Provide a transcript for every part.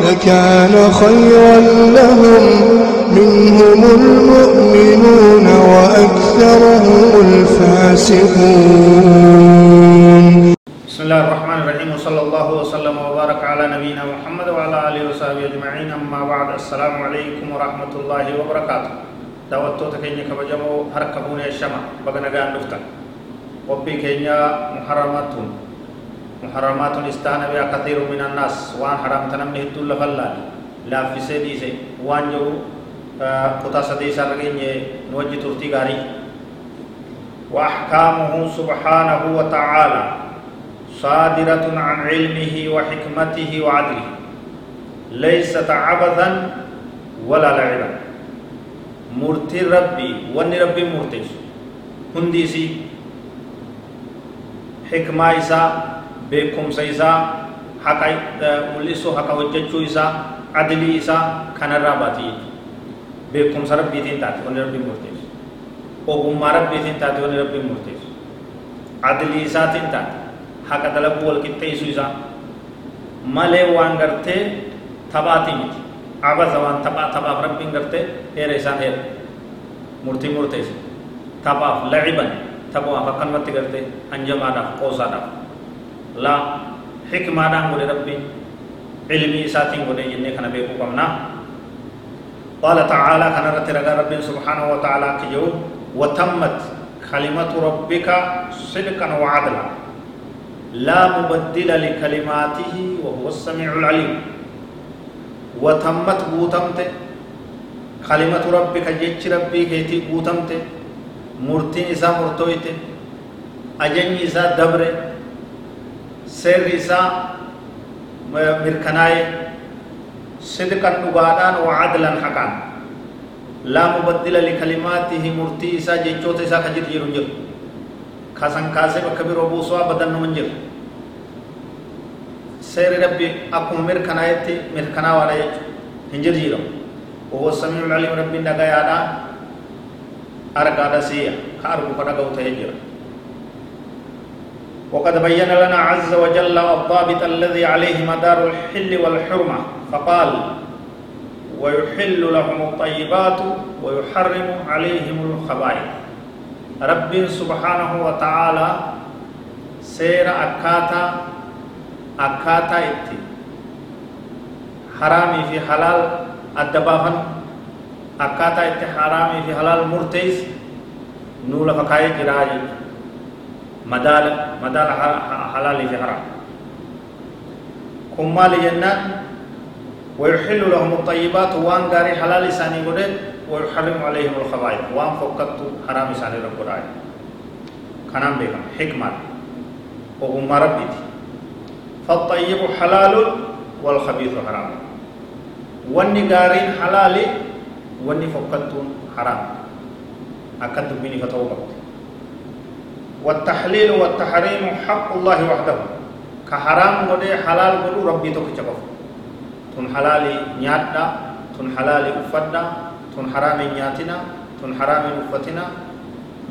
لكان خيرا لهم. منهم المؤمنون وأكثرهم الفاسقون. بسم الله الرحمن الرحيم. وصلى الله وسلم وبارك على نبينا محمد وعلى آله وصحبه أجمعين. أما بعد السلام عليكم ورحمة الله وبركاته. دعوتو تكيني كبجمو هركبون الشمع بغنا غان دفتا وبي كينيا محرماتهم محرمات استان بها كثير من الناس. وان حرام تنمني هدو لفلال لا في سيدي سي. وان جو قطع سدي سرقين نوجي ترتي غاري. وأحكامه سبحانه وتعالى صادرة عن علمه وحكمته وعدله. ليست عبثا ولا لعبا. مرتي ربي وني ربي مرتي هندي سي. حكمة إسا beekumsa isaa haqa mul'isu haqa hojjechuu isaa adilii isaa kanarraa baati beekumsa rabbiitiin taate wanni rabbiin murteessu ogummaa rabbiitiin taate wanni rabbiin murteessu adilii isaatiin taate haqa dalaguu wal qixxeessuu isaa malee waan gartee taphaatii miti abasa waan taphaa taphaaf rabbiin gartee heera isaan heera murtii murteessu taphaaf laciban taphaaf akkanumatti gartee hanjamaadhaaf qoosaadhaaf لا حكمة دان قول ربي علمي ساتين قول جنة كان بيكو قمنا قال تعالى كان رترغى ربي سبحانه وتعالى كيو وتمت كلمة ربك صدقا وعدلا لا مبدل لكلماته وهو السميع العليم وتمت بوتمت كلمة ربك جيتش ربي كيتي بوتمت مرتين إسا مرتويت أجني إسا دبره isaa mirkanaa'e sidqan dhugaadhaan wacadlan haqaan laa mubaddila likalimaatihi murtii isaa jechoota isaa ka jirjiiru jiru kasan kaasee bakka biroo buusuu abadan numan jiru seerri rabbi akkuma mirkanaa'etti mirkanaawaadha jechu hin jirjiiramu وهو السميع العليم ربي نغايادا أرقادا سيا كأرقو كدغو تهجر وقد بين لنا عز وجل الضابط الذي عليه مدار الحل والحرمة فقال ويحل لهم الطيبات ويحرم عليهم الخبائث. رب سبحانه وتعالى سير أكاتا أكاتا إتي. حرامي في حلال الدبافن. أكاتا إتي حرامي في حلال مرتيز. نولا فكاية جراجي مدال مدال حلال في حرام. كم مال جنان ويحل لهم الطيبات وان غاري حلال ساني غدد ويحرم عليهم الخبائث. وان فقط حرام ساني رب راي كنام بكم حكمة. وهم ربيتي فالطيب حلال والخبيث حرام. واني غارين حلال واني فقط حرام. أكد بني فتوبة. والتحليل والتحريم حق الله وحده. كحرام ودي حلال ودو ربي تو كچبف تن حلالي نيادا تن حلالي افدا تن حرام نياتنا تن حرام افتنا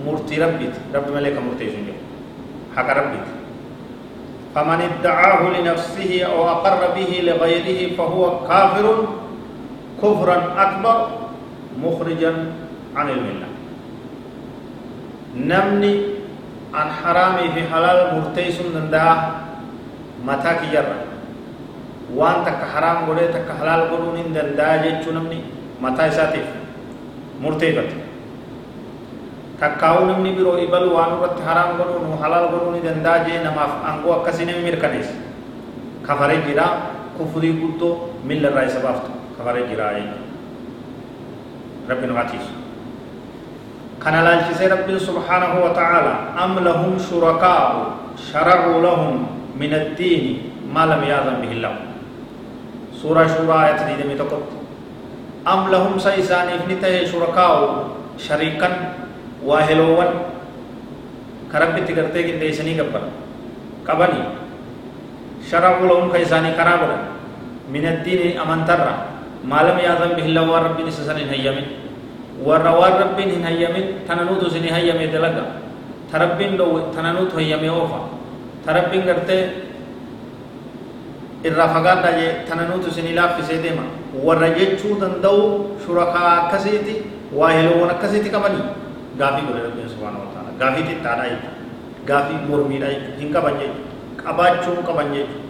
مرتي ربي رب ملك مرتي سنجو حق ربي. فمن ادعاه لنفسه أو أقر به لغيره فهو كافر كفرا أكبر مخرجا عن الملة. نمني an haraamii fi halaal murteessuun danda'a mataa kiyyarra waan takka haraam godhee takka halaal godhuun hin danda'a jechuu namni mataa isaatiif murteeffate takkaa'uu namni biroo ibalu waan irratti haraam godhuun halaal godhuu ni danda'a jee namaaf aangoo akkasii namni mirkaneessa kafaree jira kufrii guddoo milla irraa isa baaftu kafaree jira rabbi nu hatiisu كان لالشيسي رب سبحانه وتعالى أم لهم شركاء شرعوا لهم من الدين ما لم يأذن به الله سورة شورى آية دي دمي تقط أم لهم سيسان إفنته شركاء شريكا واهلوا كرب تقرتك إنديسني قبل قبني شرعوا لهم كيساني كرابر من الدين أمن ترى ما لم يأذن به الله ورب نسسن هيمن وروا رب هيمن تننوت سن هيمن دلقا تربين لو تننوت هيمن أوفا تربين قرتي irraa fagaadhaa jee tana nutu isinii laaffisee deema warra jechuu danda'u shurakaa akkasiiti waa heloowwan akkasiiti qabanii gaafii godhe rabbiin subhaanahu wa ta'ala gaafii xiqqaadhaa jechuudha gaafii mormiidhaa jechuudha hin qaban jechuudha qabaachuu qaban jechuudha